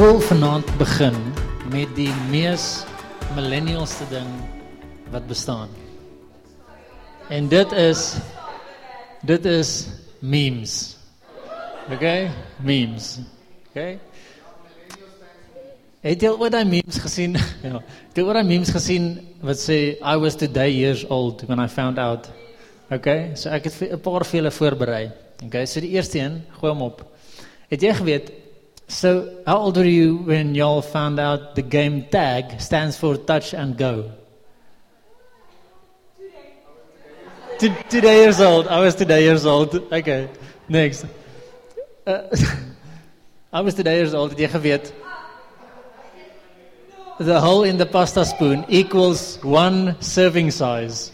Wil vanaand begin met die mees millennialste ding wat bestaan. En dit is dit is memes. Okay? Memes. Okay? Het jy ooit daai memes gesien? ja. Het jy ooit daai memes gesien wat sê I was today years old when I found out. Okay? So ek het 'n paar vele voorberei. Okay, so die eerste een, gooi hom op. Het jy geweet So, how old were you when y'all found out the game tag stands for touch and go? Two, two years old. I was two years old. Okay, next. Uh, I was two years old. The hole in the pasta spoon equals one serving size.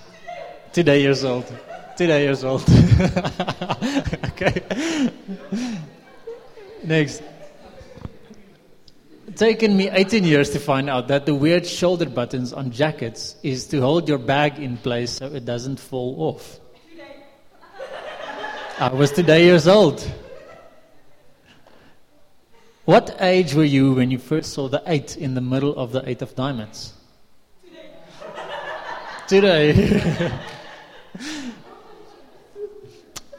Two years old. Two years old. okay. Next taken me 18 years to find out that the weird shoulder buttons on jackets is to hold your bag in place so it doesn't fall off. I was today years old. What age were you when you first saw the eight in the middle of the eight of diamonds? Today. Today.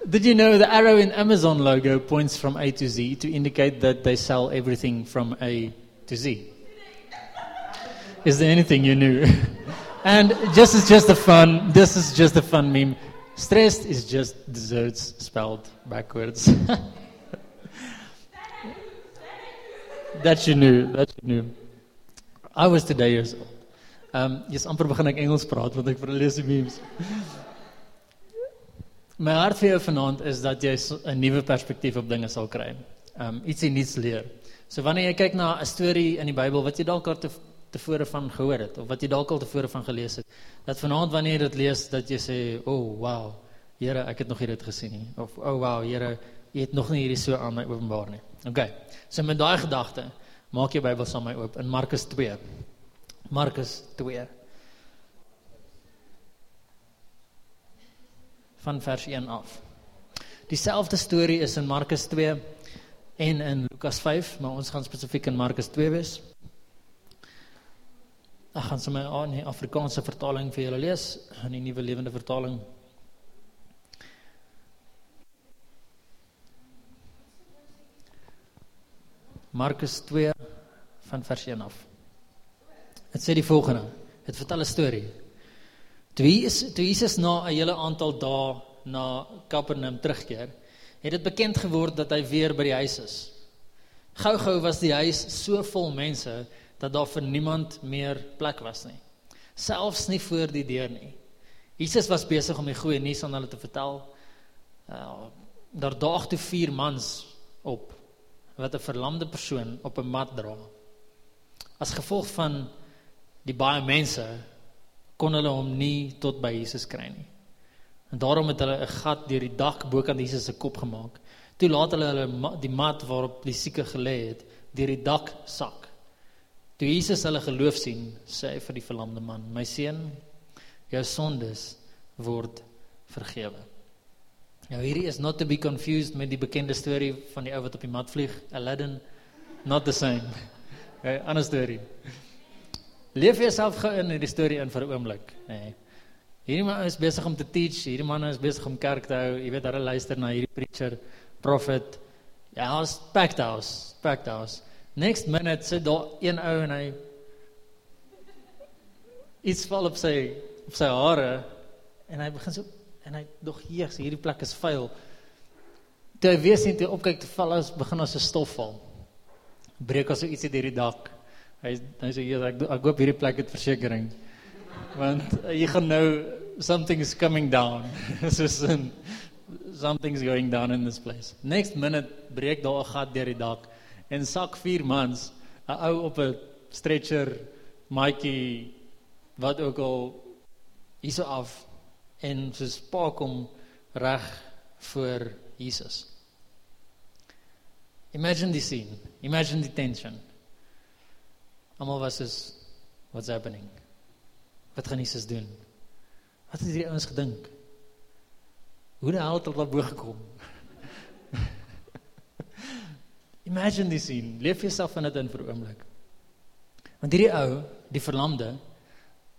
Did you know the arrow in Amazon logo points from A to Z to indicate that they sell everything from A to Z? Is there anything you knew? and just is just a fun. This is just a fun meme. Stressed is just desserts spelled backwards. that you knew. That you knew. I was today years old. Um, jy's amper begin ek Engels praat want ek verlees die memes. My hart vir jou vanaand is dat jy 'n nuwe perspektief op dinge sal kry. Um ietsie nuuts leer. So wanneer jy kyk na 'n storie in die Bybel wat jy dalk al te tevore van gehoor het of wat jy dalk al tevore van gelees het, dat vanaand wanneer jy dit lees dat jy sê, "O, oh, wow. Here, ek het nog nie dit gesien nie." Of, "O, oh, wow, Here, jy het nog nie hierdie so aan my openbaar nie." OK. So met daai gedagte, maak jou Bybel saam met my oop in Markus 2. Markus 2. van vers 1 af. Dieselfde storie is in Markus 2 en in Lukas 5, maar ons gaan spesifiek in Markus 2 wees. Ek gaan sommer aan die Afrikaanse vertaling vir julle lees, in die Nuwe Lewende Vertaling. Markus 2 van vers 1 af. Dit sê die volgende. Dit vertel 'n storie. Toe Jesus, toe Jesus na 'n hele aantal dae na Kapernaum terugkeer, het dit bekend geword dat hy weer by die huis is. Gou-gou was die huis so vol mense dat daar vir niemand meer plek was nie. Selfs nie voor die deur nie. Jesus was besig om die goeie nuus aan hulle te vertel. Uh, daar daag toe vier mans op wat 'n verlamde persoon op 'n mat dra. As gevolg van die baie mense kon hulle hom nie tot by Jesus kry nie. En daarom het hulle 'n gat deur die dak bo kan Jesus se kop gemaak. Toe laat hulle hulle die mat waarop die sieke gelê het deur die dak sak. Toe Jesus hulle geloof sien, sê hy vir die verlamde man: "My seun, jou sondes word vergewe." Nou hierdie is not to be confused met die bekende storie van die ou wat op die mat vlieg, Aladdin, not the same. 'n Ander storie. Leef jouself gou in hierdie storie in vir 'n oomblik, nê. Nee. Hierdie man is besig om te teach, hierdie man is besig om kerk te hou. Jy weet hulle luister na hierdie preacher, prophet. Ja, ons packed house, packed house. Next minute sit daar een ou en hy iets val op sy op sy hare en hy begin so en hy dog hier, hierdie plek is vuil. Toe hy weer sien toe opkyk te val as begin as 'n stof val. Breek as so ietsie deur die dak. Hy hy sê hier ek ek koop hierdie plek het versekerings. Want uh, jy gaan nou something is coming down. Soos in something's going down in this place. Next minute breek daar 'n gat deur die dak en sak vier mans, 'n ou op 'n stretcher, maatjie wat ook al hierso af en so spaak hom reg voor Jesus. Imagine the scene. Imagine the tension. Almal was is what's happening? Wat gaan Jesus doen? Wat het hierdie ouens gedink? Hoe die hel het tot bo gekom? Imagine the scene. Leef jouself in dit in vir 'n oomblik. Want hierdie ou, die verlamde,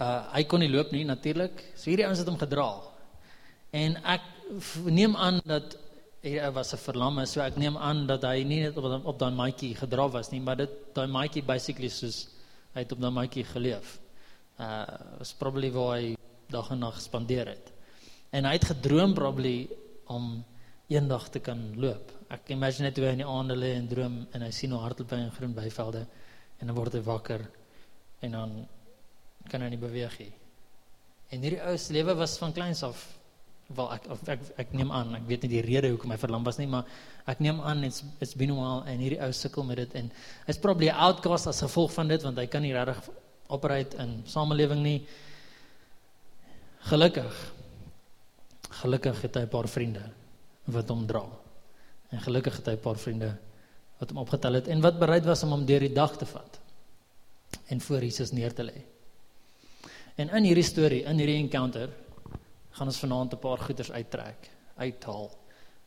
uh hy kon nie loop nie natuurlik. So hierdie ouens het hom gedra. En ek neem aan dat hy was 'n verlamme, so ek neem aan dat hy nie net op op daai maatjie gedra was nie, maar dit daai maatjie basically soos hy het op daai maatjie geleef. Uh was probably waar hy dag en nag spandeer het. En hy het gedroom probably om eendag te kan loop. Ek imagine net hoe hy in die aande lê en droom en hy sien hoe hardloop hy in groen weivelde en dan word hy wakker en dan kan hy nie beweeg nie. En hierdie ou se lewe was van kleins af wel ek ek ek, ek neem aan, ek weet nie die rede hoekom hy verlam was nie, maar ek neem aan dit's it's been a while en hierdie ou sukkel met dit en hy's probably outcast as gevolg van dit want hy kan nie regtig operate in samelewing nie. Gelukkig. Gelukkig het hy 'n paar vriende wat hom dra. En gelukkig het hy 'n paar vriende wat hom opgetel het en wat bereid was om hom deur die dag te vat en voor Jesus neer te lê. En in hierdie storie, in hierdie encounter, gaan ons vanaand 'n paar goeters uittrek, uithaal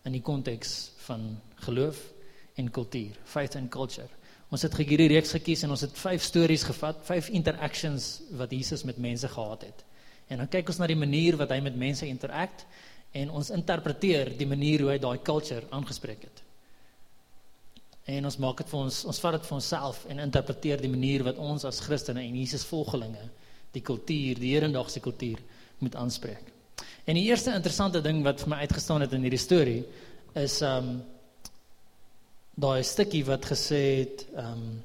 in die konteks van geloof en kultuur, faith and culture. Ons het hierdie reeks gekies en ons het vyf stories gevat, vyf interactions wat Jesus met mense gehad het. En dan kyk ons na die manier wat hy met mense interact en ons interpreteer die manier hoe hy daai culture aangespreek het. En ons maak dit vir ons, ons vat dit vir onsself en interpreteer die manier wat ons as Christene en Jesus volgelinge die kultuur, die hedendaagse kultuur moet aanspreek. En die eerste interessante ding wat vir my uitgestaan het in hierdie storie is um daai stukkie wat gesê het um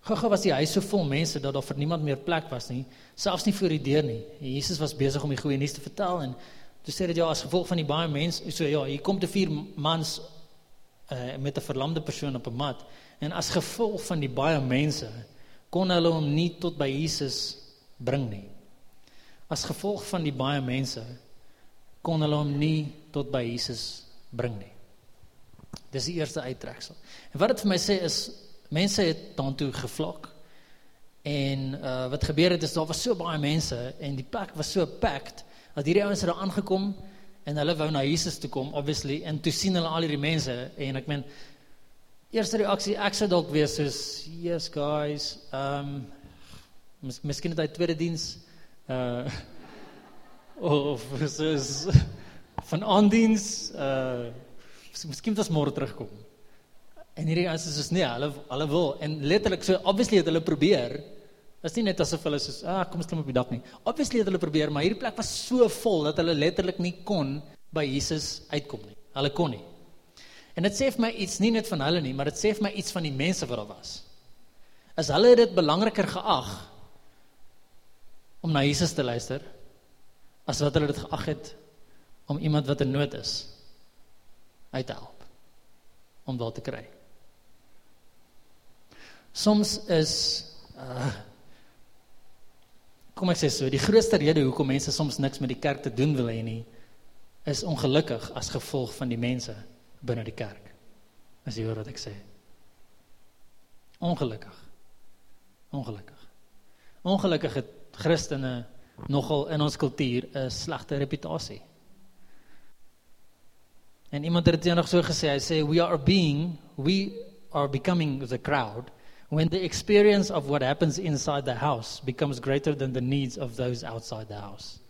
Gou-gou was die huis so vol mense dat daar vir niemand meer plek was nie, selfs nie voor die deur nie. Jesus was besig om die goeie nuus te vertel en toe sê dit ja as gevolg van die baie mense, so ja, hier kom te vier mans uh, met 'n verlamde persoon op 'n mat en as gevolg van die baie mense kon hulle hom nie tot by Jesus bring nie. As gevolg van die baie mense kon hulle hom nie tot by Jesus bring nie. Dis die eerste uittreksel. En wat dit vir my sê is mense het daartoe gevlok. En uh wat gebeur het is daar was so baie mense en die plek was so packed dat hierdie ouens het daar aangekom en hulle wou na Jesus toe kom obviously en toe sien hulle al hierdie mense en ek meen eerste reaksie ek sou dalk wees soos yes guys um mis, miskien het hy tweede diens uh of soos van aandiens uh miskien het ons môre terugkom en hierdie ouens is soos nee hulle hulle wil en letterlik so obviously het hulle probeer is nie net asof hulle soos ah kom ons klim op die dak nie. Obviously het hulle probeer maar hierdie plek was so vol dat hulle letterlik nie kon by Jesus uitkom nie. Hulle kon nie. En dit sê vir my iets nie net van hulle nie, maar dit sê vir my iets van die mense wat daar was. As hulle dit belangriker geag om na Jesus te luister as wat hulle dit geag het om iemand wat in nood is uit te help om daar te kry. Soms is uh kom ek sê so, die grootste rede hoekom mense soms niks met die kerk te doen wil hê nie is ongelukkig as gevolg van die mense binne die kerk. As jy hoor wat ek sê. Ongelukkig. Ongelukkig. Ongelukkig het Christene nogal in ons kultuur 'n slegte reputasie. En iemand het dit nog so gesê, hy sê we are being we are becoming the crowd when the experience of what happens inside the house becomes greater than the needs of those outside the house.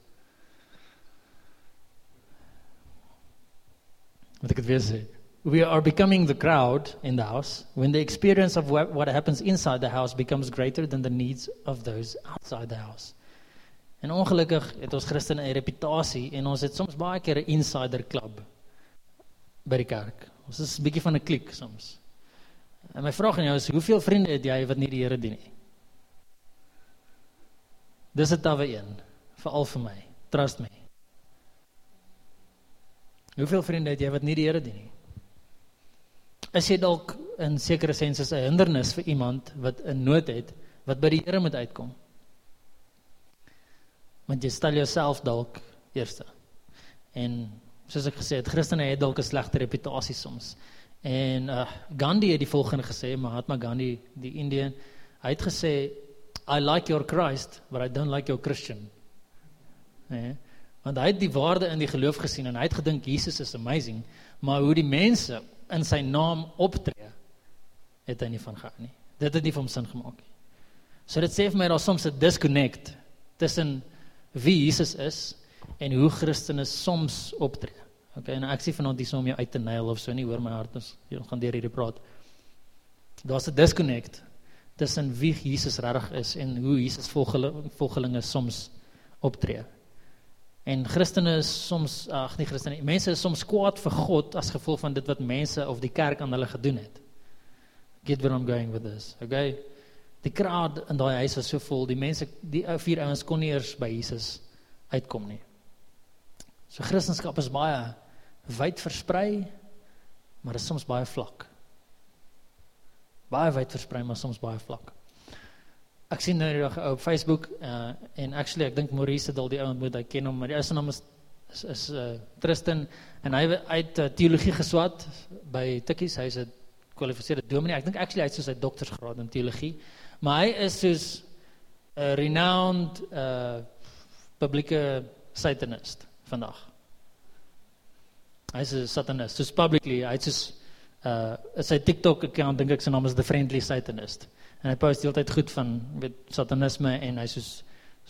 Moet ek dit weer sê? We are becoming the crowd in the house when the experience of what, what happens inside the house becomes greater than the needs of those outside the house. En ongelukkig het ons Christene 'n reputasie en ons het soms baie keer 'n insider club by die kerk. Ons is 'n bietjie van 'n klik soms. En my vraag aan jou is, hoeveel vriende het jy wat nie die Here dien nie? Dis 'n tawe een, veral vir my. Trust me. Hoeveel vriende het jy wat nie die Here dien nie? Is jy dalk in sekere sin 'n hindernis vir iemand wat 'n nood het wat by die Here moet uitkom? Want jy stel jouself dalk eerste. En soos ek gesê het, Christene het dalk 'n slegte reputasie soms. En uh, Gandhi het die volgende gesê, Mahatma Gandhi, die Indian, hy het gesê I like your Christ, but I don't like your Christian. Nee. Want hy het die waarde in die geloof gesien en hy het gedink Jesus is amazing, maar hoe die mense in sy naam optree, het hy nie van gehou nie. Dit het nie vir hom sin gemaak nie. So dit sê vir my daar soms 'n disconnect tussen wie Jesus is en hoe Christene soms optree. Okay, en ek sê vanaand dis om jou uit te nail of so nie hoor my hart ons gaan deur hierdie praat. Daar's 'n disconnect tussen wie Jesus regtig is en hoe Jesus volgelinge soms optree. En Christene is soms ag nie Christene nie, mense is soms kwaad vir God as gevolg van dit wat mense of die kerk aan hulle gedoen het. Get where I'm going with this. Okay. Die kraad in daai huis was so vol, die mense, die ou vier ouens kon nie eers by Jesus uitkom nie. So Christendom is baie wyd versprei, maar is soms baie vlak. Baie wyd versprei, maar soms baie vlak. Ek sien nou reg op Facebook uh, en actually ek dink Maurice het al die ou ontmoet, hy ken hom, maar die ou se naam is is, is uh, Tristan en hy het uh, teologie geswat by Tikkies, hy's 'n gekwalifiseerde dominee. Ek dink actually hy het so sy doktorsgraad in teologie, maar hy is soos 'n renowned uh publieke satanist vandag. Hy's 'n satanist. Soos publicly, hy's soos uh sy TikTok account dink ek sy naam is the friendly satanist. En hy post heeltyd goed van weet satanisme en hy's soos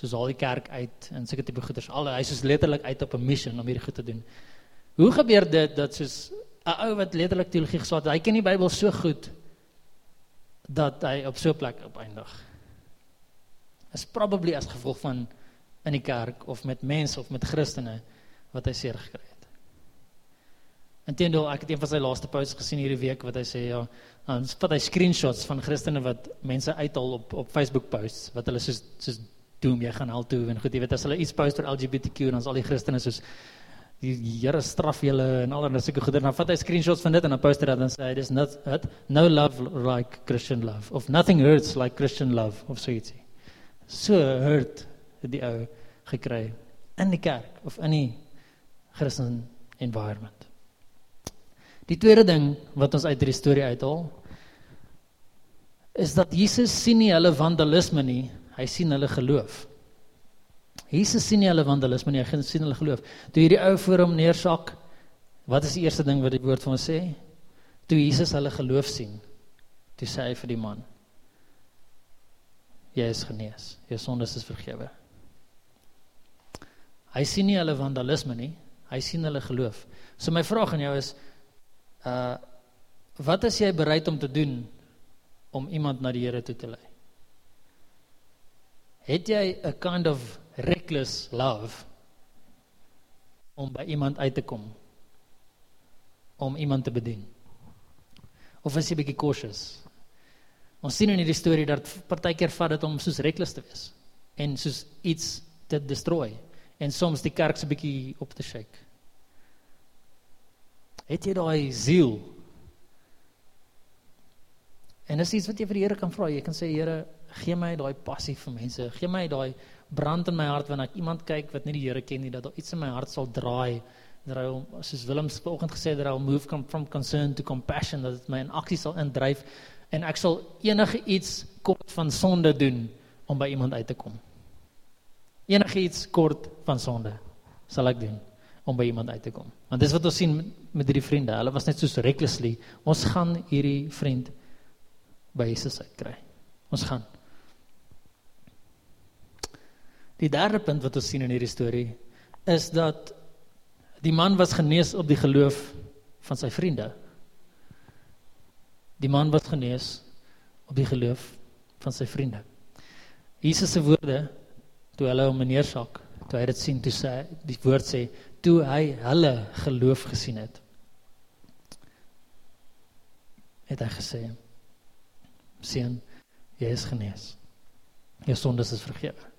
soos al die kerk uit en sulke tipe goeders. Al hy's soos letterlik uit op 'n mission om hierdie goed te doen. Hoe gebeur dit dat soos 'n ou wat letterlik teologie geswat het, hy ken die Bybel so goed dat hy op so 'n plek opeindig? Is probably as gevolg van in die kerk of met mense of met Christene wat hy seer gekry het. Inteendeel, ek het een van sy laaste posts gesien hierdie week wat hy sê ja, dan vat hy screenshots van Christene wat mense uithaal op op Facebook posts wat hulle soos soos doen jy gaan al toe en goed jy weet as hulle iets post oor LGBTQ en dan is al die Christene soos die Here straf julle en allerlei sulke goeie dan vat hy screenshots van dit en dan post dit dan sê hy dis not it, no love like Christian love of nothing hurts like Christian love of so ietsie. So hurt die ou gekry in die kerk of in die Christen environment. Die tweede ding wat ons uit hierdie storie uithaal is dat Jesus sien nie hulle vandalisme nie, hy sien hulle geloof. Jesus sien nie hulle vandalisme nie, hy sien hulle geloof. Toe hierdie ou voor hom neersak, wat is die eerste ding wat die woord van ons sê? Toe Jesus hulle geloof sien, toe sê hy vir die man: Jy is genees, jou sondes is vergewe. Hy sien nie hulle vandalisme nie, hy sien hulle geloof. So my vraag aan jou is uh wat is jy bereid om te doen om iemand na die Here toe te lei? Het jy 'n kind of reckless love om by iemand uit te kom? Om iemand te bedien? Of is jy bietjie cautious? Ons sien in hierdie storie dat partykeer vat dit om soos reckless te wees en soos iets te destroy en soms die kerk se bietjie op te shake. Het jy daai ziel? En dis iets wat jy vir die Here kan vra. Jy kan sê Here, gee my daai passie vir mense. Gee my daai brand in my hart wanneer ek iemand kyk wat nie die Here ken nie, dat daar iets in my hart sal draai. Dat hy soos Willem vanoggend gesê het dat hy move from concern to compassion, dat dit my in aksie sal indryf en ek sal enige iets kort van sonde doen om by iemand uit te kom. Enige iets kort van sonde sal ek doen om by iemand uit te kom. Want dis wat ons sien met hierdie vriende. Hulle was net so recklessly. Ons gaan hierdie vriend by Jesus uitkry. Ons gaan. Die derde punt wat ons sien in hierdie storie is dat die man was genees op die geloof van sy vriende. Die man was genees op die geloof van sy vriende. Jesus se woorde toe hulle hom neersak, toe hy dit sien, toe sê die woord sê toe hy hulle geloof gesien het het hy gesê seun jy is genees jou sondes is vergewe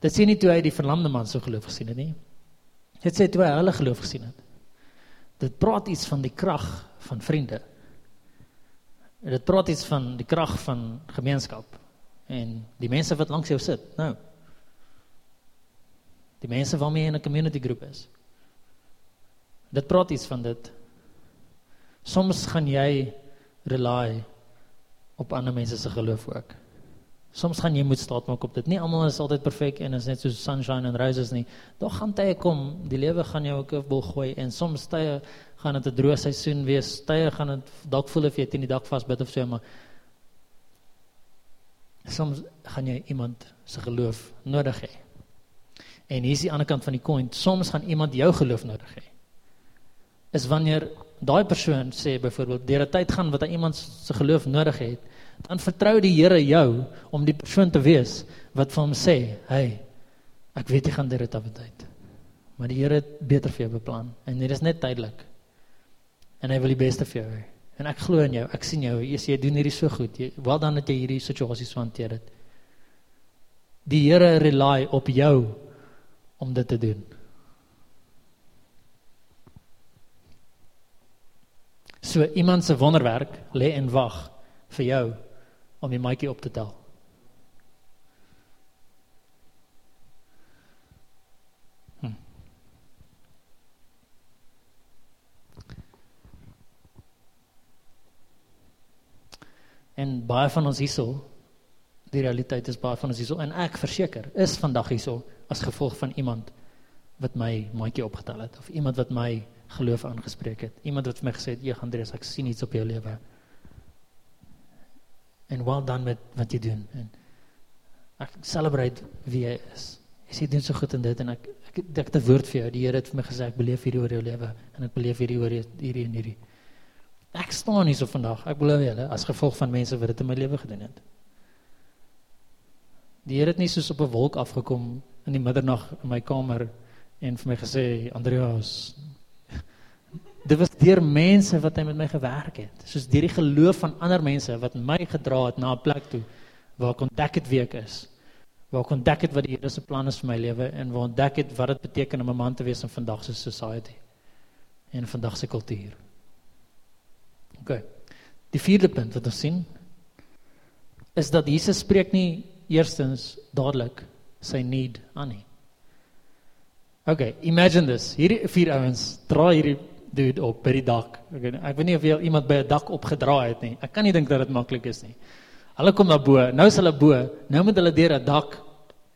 dit sê nie toe hy die verlamde man so geloof gesien het nie dit sê toe hy hulle geloof gesien het dit praat iets van die krag van vriende. Dit praat iets van die krag van gemeenskap en die mense wat langs jou sit. Nou. Die mense waarmee jy in 'n community groep is. Dit praat iets van dit. Soms gaan jy rely op ander mense se geloof ook. Soms gaan jy moet staat maak op dit. Nie almal is altyd perfek en is net so sunshine and roses nie. Daar gaan tye kom, die lewe gaan jou ook 'n bol gooi en soms tye gaan dit 'n droë seisoen wees. Tye gaan dit dalk voel of jy teen die dak vasbyt of so, maar soms gaan jy iemand se geloof nodig hê. En hier is die ander kant van die koin. Soms gaan iemand jou geloof nodig hê. Is wanneer daai persoon sê byvoorbeeld deur 'n tyd gaan wat hy iemand se geloof nodig het dan vertrou die Here jou om die persoon te wees wat vir hom sê, "Hey, ek weet jy gaan dit op tyd." Maar die Here het beter vir jou beplan en dit is net tydelik. En hy wil die beste vir jou hê. En ek glo in jou. Ek sien jou. Jy sê jy doen hierdie so goed. Wel dan dat jy hierdie situasies hanteer het. Die Here rely op jou om dit te doen. So iemand se wonderwerk lê en wag vir jou om die maatjie op te tel. Hm. En baie van ons hierso, die realiteit is baie van ons hierso en ek verseker is vandag hierso as gevolg van iemand wat my maatjie opgetel het of iemand wat my geloof aangespreek het. Iemand wat vir my gesê het, "Jy gaan Andreas, ek sien iets op jou lewe." en well done met wat jy doen en ek celebrate wie jy is. Jy sê doen so goed in dit en ek ek het 'n woord vir jou. Die Here het vir my gesê ek beleef hierdie oor jou lewe en ek beleef hierdie oor hierdie en hierdie. Ek staan hier so vandag. Ek belowe julle as gevolg van mense wat dit in my lewe gedoen het. Die Here het nie soos op 'n wolk afgekom in die middernag in my kamer en vir my gesê Andreas dit was deur mense wat hy met my gewerk het. Soos deur die geloof van ander mense wat my gedra het na 'n plek toe waar ek ontdek het wie ek is. Waar ek ontdek het wat die Here se plan is vir my lewe en waar ontdek het wat dit beteken om 'n man te wees in vandag se society en vandag se kultuur. OK. Die vierde punt wat ons sien is dat Jesus spreek nie eerstens dadelik sy need aan nie. OK, imagine this. Hierdie vier ouens dra hierdie dude op by die dak. Weet ek weet nie of jy iemand by 'n dak opgedraai het nie. Ek kan nie dink dat dit maklik is nie. Hulle kom na bo. Nou is hulle bo. Nou moet hulle deur 'n dak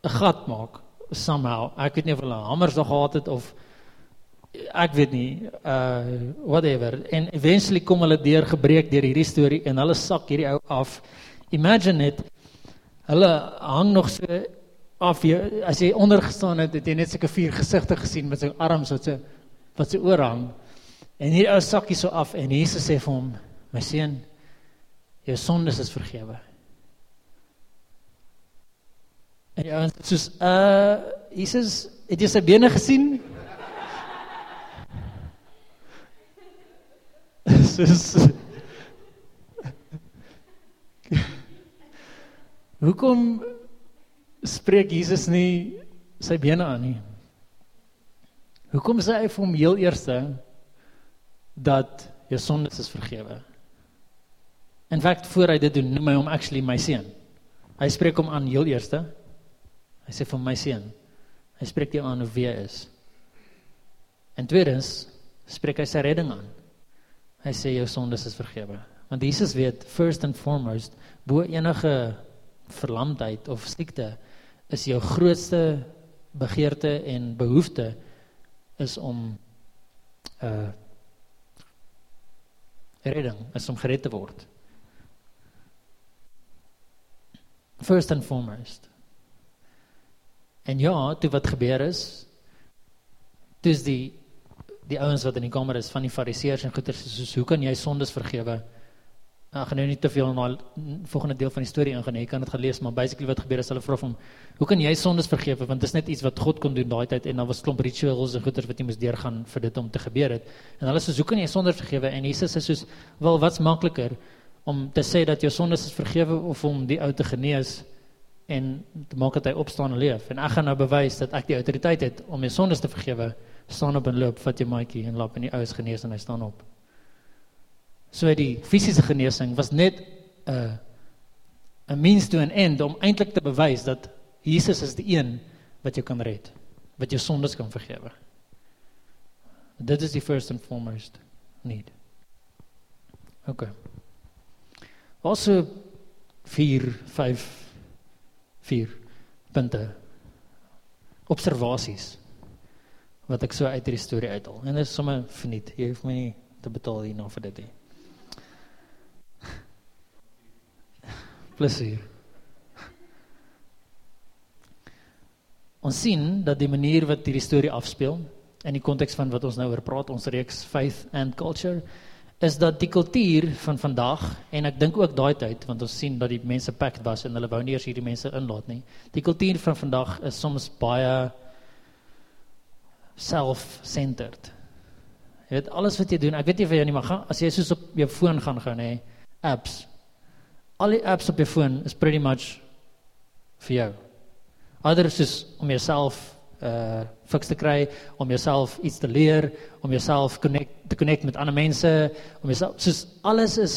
'n gat maak somehow. Ek weet nie of hulle hamers nog gehad het of ek weet nie uh whatever. En eventually kom hulle deur gebreek deur hierdie storie en hulle sak hierdie ou af. Imagine it. Hulle hang nog so af jy as jy onder gestaan het, het jy net seker vier gesigte gesien met sy arms wat so wat sy oor hang. En hier ou sakkie so af en Jesus sê vir hom: "My seun, jou sondes is vergewe." En ouens sê: "Uh, Jesus, het jy sy bene gesien?" Soos Hoekom spreek Jesus nie sy bene aan nie? Hoekom sê hy vir hom heel eerste dat jou sondes is vergewe. In feite voor hy dit doen, noem hy hom actually my seun. Hy spreek hom aan heel eerste. Hy sê vir my seun. Hy spreek jou aan of wie hy is. En tweedens spreek hy sy redding aan. Hy sê jou sondes is vergewe. Want Jesus weet first and foremost bo enige verlamdheid of siekte is jou grootste begeerte en behoefte is om uh redding is om gered te word. First and foremost. En ja, toe wat gebeur is, dis die die ouens wat in die kamer is van die fariseërs en goeters soos hoe kan jy sondes vergewe? Ek gaan nou nie te veel in daai volgende deel van die storie ingaan nie. Jy kan dit gelees, maar basically wat gebeur is hulle vra hom, "Hoe kan jy sondes vergewe?" Want dit is net iets wat God kon doen daai tyd en daar was klomp rituals en goeters wat jy moes deurgaan vir dit om te gebeur het. En hulle sê, "Hoe kan jy sondes vergewe?" En Jesus sê soos, "Wel, wat's makliker om te sê dat jou sondes is vergewe of om die ou te genees en te maak dat hy opstaan en leef? En ek gaan nou bewys dat ek die autoriteit het om jou sondes te vergewe staan op en loop, vat jou maatjie en loop en die ou is genees en hy staan op. So die fisiese genesing was net 'n uh, 'n means to an end om eintlik te bewys dat Jesus is die een wat jou kan red, wat jou sondes kan vergewe. Dit is die first and foremost need. OK. Also 4 5 4 punte observasies wat ek so uit hierdie storie uithaal. En dit is sommer verniet. Jy hoef my nie te betaal hierna vir dit nie. Plesier. Ons sien dat die manier wat hierdie storie afspeel in die konteks van wat ons nou oor praat, ons reeks Faith and Culture, is dat die kultuur van vandag en ek dink ook daai tyd want ons sien dat die mense packed was en hulle wou nie eers hierdie mense inlaat nie. Die kultuur van vandag is soms baie self-centered. Jy weet alles wat jy doen, ek weet nie vir jou nie, maar gaan, as jy soos op jou foon gaan gaan nê, apps. Al die apps op jou foon is pretty much vir jou. Ander is om jouself uh fiks te kry om jouself iets te leer, om jouself connect te connect met ander mense, om jouself soos alles is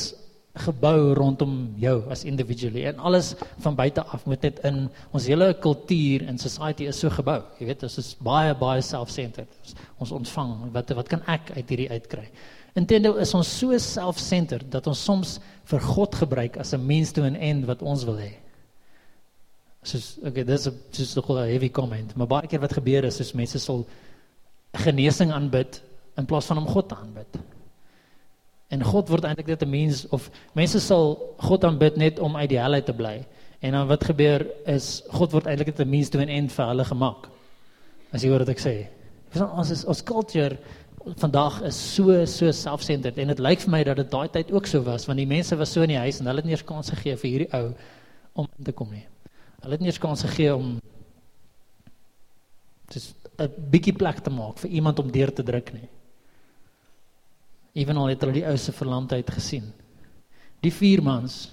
gebou rondom jou as individually en alles van buite af moet net in ons hele kultuur en society is so gebou. Jy weet, ons is baie baie self-centered. Ons ontvang wat wat kan ek uit hierdie uitkry? Intendo is ons so self-centered dat ons soms vir God gebruik as 'n means to an end wat ons wil hê. Soos okay dis soos 'n heavy comment maar baie keer wat gebeur is is mense sal genesing aanbid in plaas van om God te aanbid. En God word eintlik net 'n mens of mense sal God aanbid net om uit die hel uit te bly. En dan wat gebeur is God word eintlik net 'n mens toe 'n end vir hulle gemaak. As jy hoor wat ek sê. Ons is ons culture vandag is so so self-centered en dit lyk vir my dat dit daai tyd ook so was want die mense was so in die huis en hulle het nie eens kans gegee vir hierdie ou om in te kom nie Hulle het nie eens kans gegee om dis 'n bietjie plek te maak vir iemand om deur te druk nie. Ewenal het hulle die ou se verlamdheid gesien. Die vier mans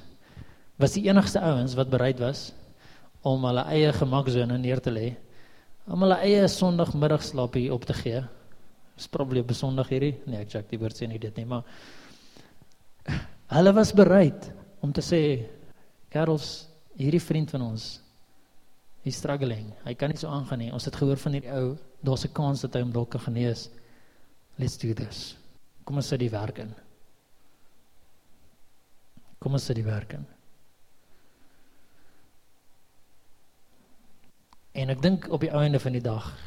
was die enigste ouens wat bereid was om hulle eie gemaksone neer te lê om hulle eie sonndagmiddagslaapie op te gee. Dis probably besondig hierdie. Nee, ek check die woord sê nie dit nie, maar hulle was bereid om te sê, "Kerels, hierdie vriend van ons He's struggling. Hy kan nie so aangaan nie. Ons het gehoor van hierdie ou, daar's 'n kans dat hy hom dalk kan genees. Let's do this. Kom ons sit die werk in. Kom ons sit die werk in. En ek dink op die einde van die dag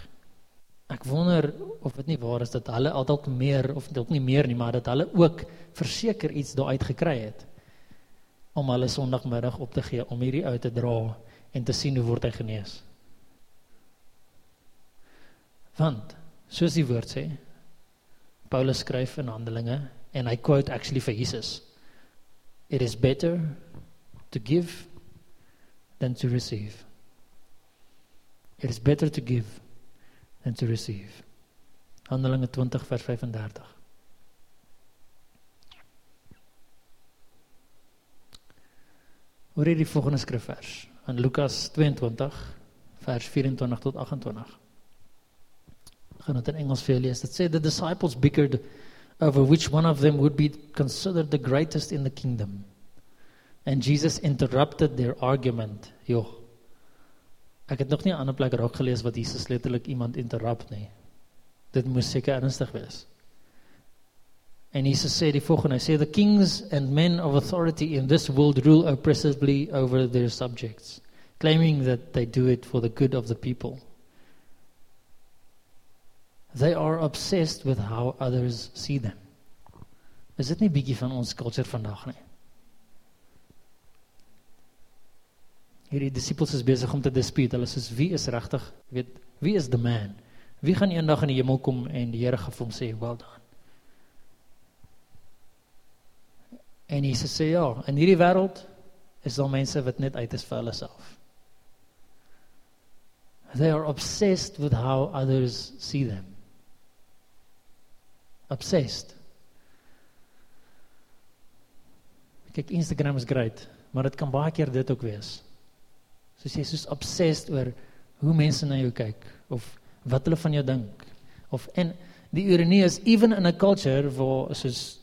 ek wonder of dit nie waar is dat hulle altyd meer of dalk nie meer nie, maar dat hulle ook verseker iets daaruit gekry het om hulle Sondagmiddag op te gee om hierdie ou te dra en te sien hoe word hy genees. Want soos die woord sê, Paulus skryf in Handelinge en hy quote actually vir Jesus. It is better to give than to receive. It is better to give than to receive. Handelinge 20 vers 35. Hoor hier die volgende skrifvers in Lukas 22 vers 24 tot 28. Gaan dit in Engels vir julle lees. Dit the disciples bickered over which one of them would be considered the greatest in the kingdom. And Jesus interrupted their argument. Jo. Ek het nog nie 'n ander plek raak gelees wat Jesus letterlik iemand interrupt nie. Dit moes seker ernstig wees. En Jesus sê die volgende, hy sê the kings and men of authority in this world rule oppressively over their subjects, claiming that they do it for the good of the people. They are obsessed with how others see them. Is dit nie bietjie van ons kultuur vandag nie? Hierdie disippels is besig om te dispute. Hulle sê wie is regtig, weet, wie is the man? Wie gaan eendag in die hemel kom en die Here gaan vir hom sê, "Well done." En Jesus sê ja, in hierdie wêreld is daar mense wat net uit is vir hulle self. They are obsessed with how others see them. Obsessed. Kyk, Instagram is great, maar dit kan baie keer dit ook wees. Soos jy soos obsessed oor hoe mense na jou kyk of wat hulle van jou dink of en die ironie is even in 'n culture waar soos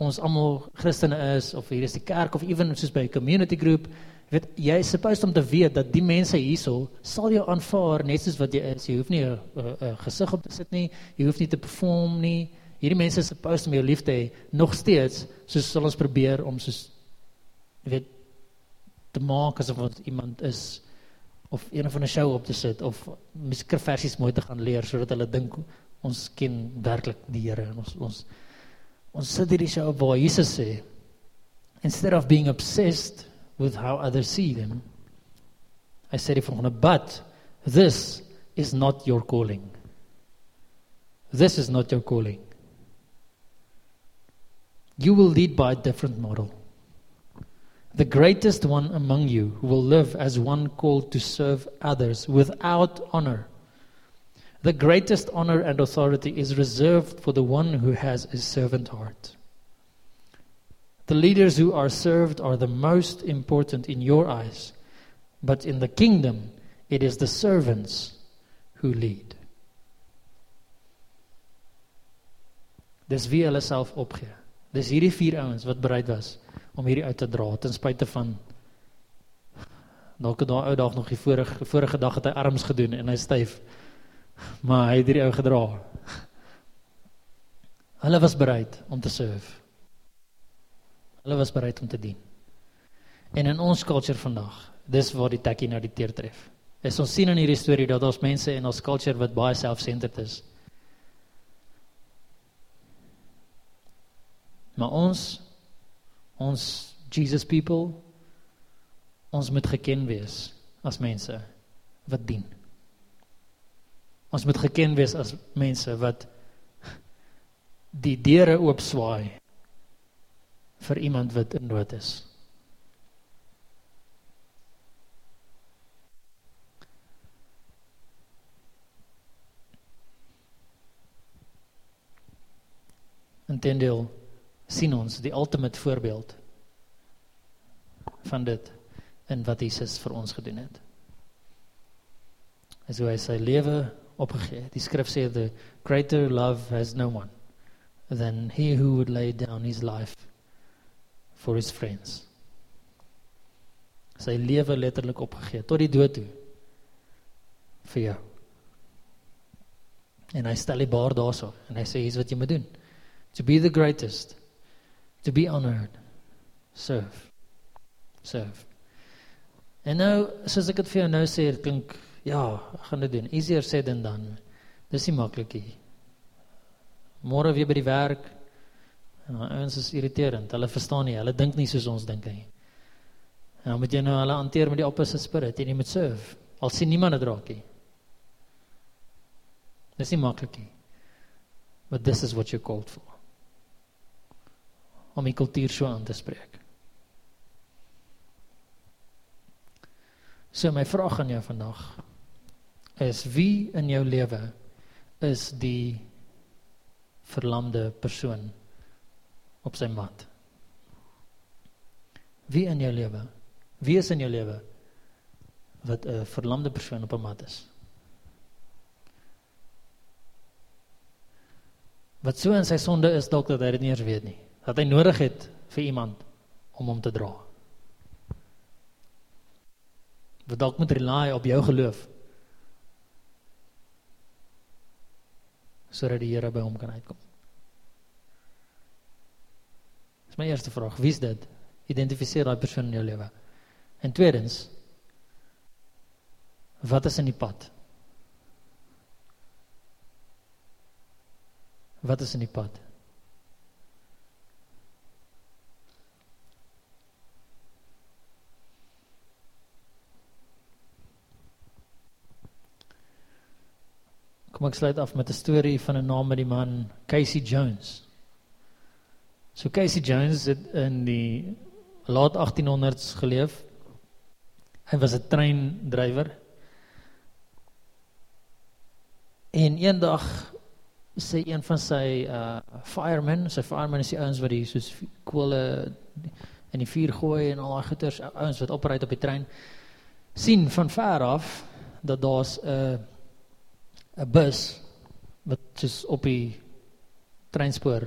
ons almal Christene is of hier is die kerk of even soos by 'n community group, weet jy is supposed om te weet dat die mense hierso sal jou aanvaar net soos wat jy is. Jy hoef nie 'n 'n gesig op te sit nie, jy hoef nie te perform nie. Hierdie mense is supposed om jou lief te hê nog steeds, soos sal ons probeer om soos weet te maak asof ons iemand is of een of 'n show op te sit of musiekversies mooi te gaan leer sodat hulle dink ons ken werklik die Here en ons ons ons sit hierdie show waar Jesus sê instead of being obsessed with how others see them I said if on a but this is not your calling. This is not your calling. You will lead by a different model the greatest one among you will live as one called to serve others without honor. The greatest honor and authority is reserved for the one who has a servant heart. The leaders who are served are the most important in your eyes, but in the kingdom, it is the servants who lead. Dis wie hulle self opgee. Dis hierdie vier ouens wat bereid was om hierdie uit te dra ten spyte van dalk daai ou dag nog die vorige vorige dag het hy arms gedoen en hy styf maar hy het hierdie ou gedra. Hulle was bereid om te serve. Hulle was bereid om te dien. En in ons culture vandag dis waar die tekkie nou die teer tref. Is ons sien in hierdie storie dat ons mense in ons culture wat baie self-centered is. Maar ons ons Jesus people ons moet geken wees as mense wat dien. Ons moet geken wees as mense wat die deure oop swaai vir iemand wat in nood is. Intendeel sien ons die ultimate voorbeeld van dit in wat Jesus vir ons gedoen het. As hy sy lewe opgegee. Die skrif sê the greater love has no one than he who would lay down his life for his friends. Sy lewe letterlik opgegee tot die dood toe vir jou. En hy stel die bar daarso en hy sê hier's wat jy moet doen. To be the greatest to be honored. Serve. Serve. En nou soos ek dit vir jou nou sê dit klink ja ek gaan dit doen. Easier said than done. Dis nie maklik nie. Môre weer by die werk. En ons is irriterend. Hulle verstaan nie. Hulle dink nie soos ons dink nie. En dan moet jy nou hulle hanteer met die opposite spirit. En jy moet serve. Al sien niemand dit raak nie. Dis nie maklik nie. But this is what you're called for om die kultuur so aan te spreek. So my vraag aan jou vandag is wie in jou lewe is die verlamde persoon op sy mat? Wie in jou lewe? Wie is in jou lewe wat 'n verlamde persoon op 'n mat is? Wat so in sy sonde is dalk dat hy dit nie eens weet nie dat hy nodig het vir iemand om hom te dra. Wat dalk moet rely op jou geloof. sodat die Here by hom kan uitkom. Dis my eerste vraag, wie's dit? Identifiseer daai persoon in jou lewe. En tweedens, wat is in die pad? Wat is in die pad? Kom ek sluit af met 'n storie van 'n naam met die man Casey Jones. So Casey Jones het in die laat 1800s geleef. Hy was 'n treindrywer. En eendag sê een van sy uh firemen, sy firemen is die ouens wat die soos kole in die vuur gooi en al daai goeters ouens wat opry op die trein sien van ver af dat daar's 'n uh, 'n bus wat soos op die treinspoor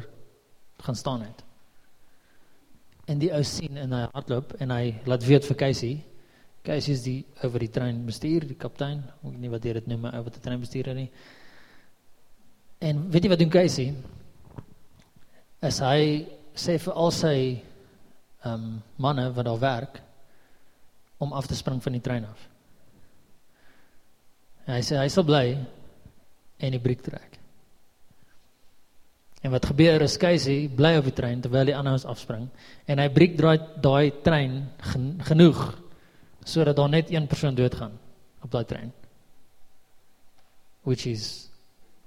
gaan staan het. En die ou sien en hy hardloop en hy laat weet vir Casey. Casey is die oor die trein bestuur, die kaptein, ek nie wat jy dit noem, maar oor die trein bestuur nie. En weet jy wat doen Casey? As hy sê vir al sy ehm um, manne wat daar werk om af te spring van die trein af. En hy sê hy sal bly en die briek trek. En wat gebeur is Casey bly op die trein terwyl die ander ons afspring en hy breek draai daai trein gen, genoeg sodat daar net een persoon doodgaan op daai trein. Which is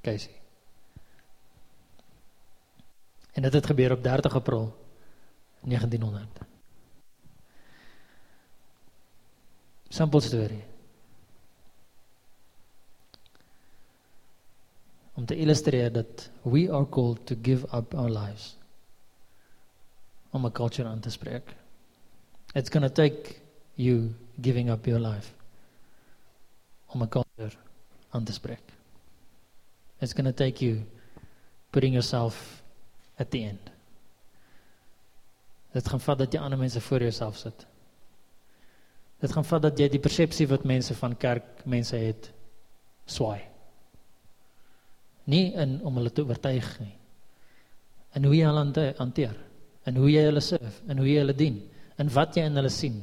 Casey. En dit het gebeur op 30 April 1900. Simpel storie. Om te illustreer dat we are called to give up our lives om 'n culture aan te spreek. It's going to take you giving up your life om 'n culture aan te spreek. It's going to take you putting yourself at the end. Dit gaan vat dat jy ander mense voor jouself sit. Dit gaan vat dat jy die persepsie wat mense van kerk mense het swaai nie in om hulle te oortuig nie. In hoe jy hulle hanteer, in hoe jy hulle serve, in hoe jy hulle dien, in wat jy in hulle sien,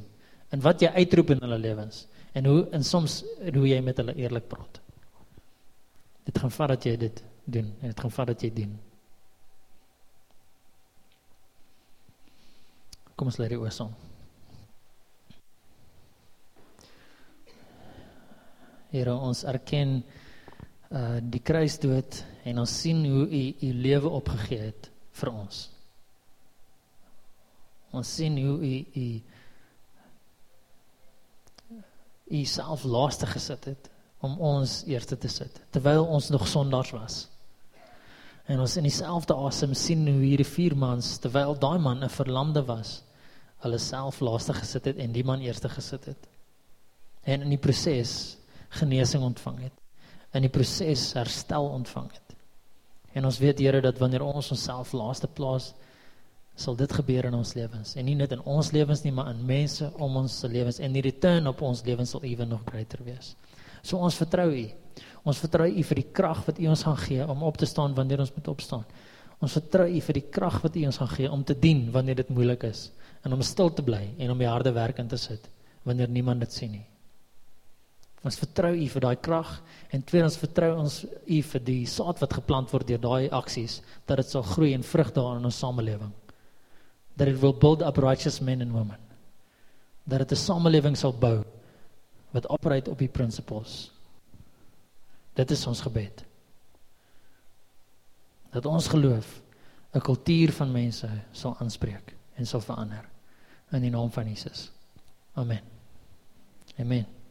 in wat jy uitroep in hulle lewens en hoe en soms en hoe jy met hulle eerlik praat. Dit gaan vat dat jy dit doen en dit gaan vat dat jy dien. Kom ons lê die oor saam. Here ons erken uh die kruisdood en ons sien hoe u u lewe opgegee het vir ons. Ons sien hoe u u u self laaste gesit het om ons eerste te sit terwyl ons nog sondaars was. En ons in dieselfde asem sien hoe hierdie vier mans terwyl daai man 'n verlamde was, hulle self laaste gesit het en die man eerste gesit het. En in die proses genesing ontvang het in die proses herstel ontvang het. En ons weet Here dat wanneer ons onsself laaste plaas sal dit gebeur in ons lewens en nie net in ons lewens nie maar in mense om ons se lewens en die return op ons lewens sal ewen nog groter wees. So ons vertrou U. Ons vertrou U vir die krag wat U ons gaan gee om op te staan wanneer ons moet opstaan. Ons vertrou U vir die krag wat U ons gaan gee om te dien wanneer dit moeilik is en om stil te bly en om die harde werk in te sit wanneer niemand dit sien nie. Ons vertrou U vir daai krag en tweedens vertrou ons U vir die saad wat geplant word deur daai aksies dat dit sal groei en vrug dra in ons samelewing. That it will build up righteous men and women. Dat dit 'n samelewing sal bou wat operate op die principles. Dit is ons gebed. Dat ons geloof 'n kultuur van mense sal aanspreek en sal verander in die naam van Jesus. Amen. Amen.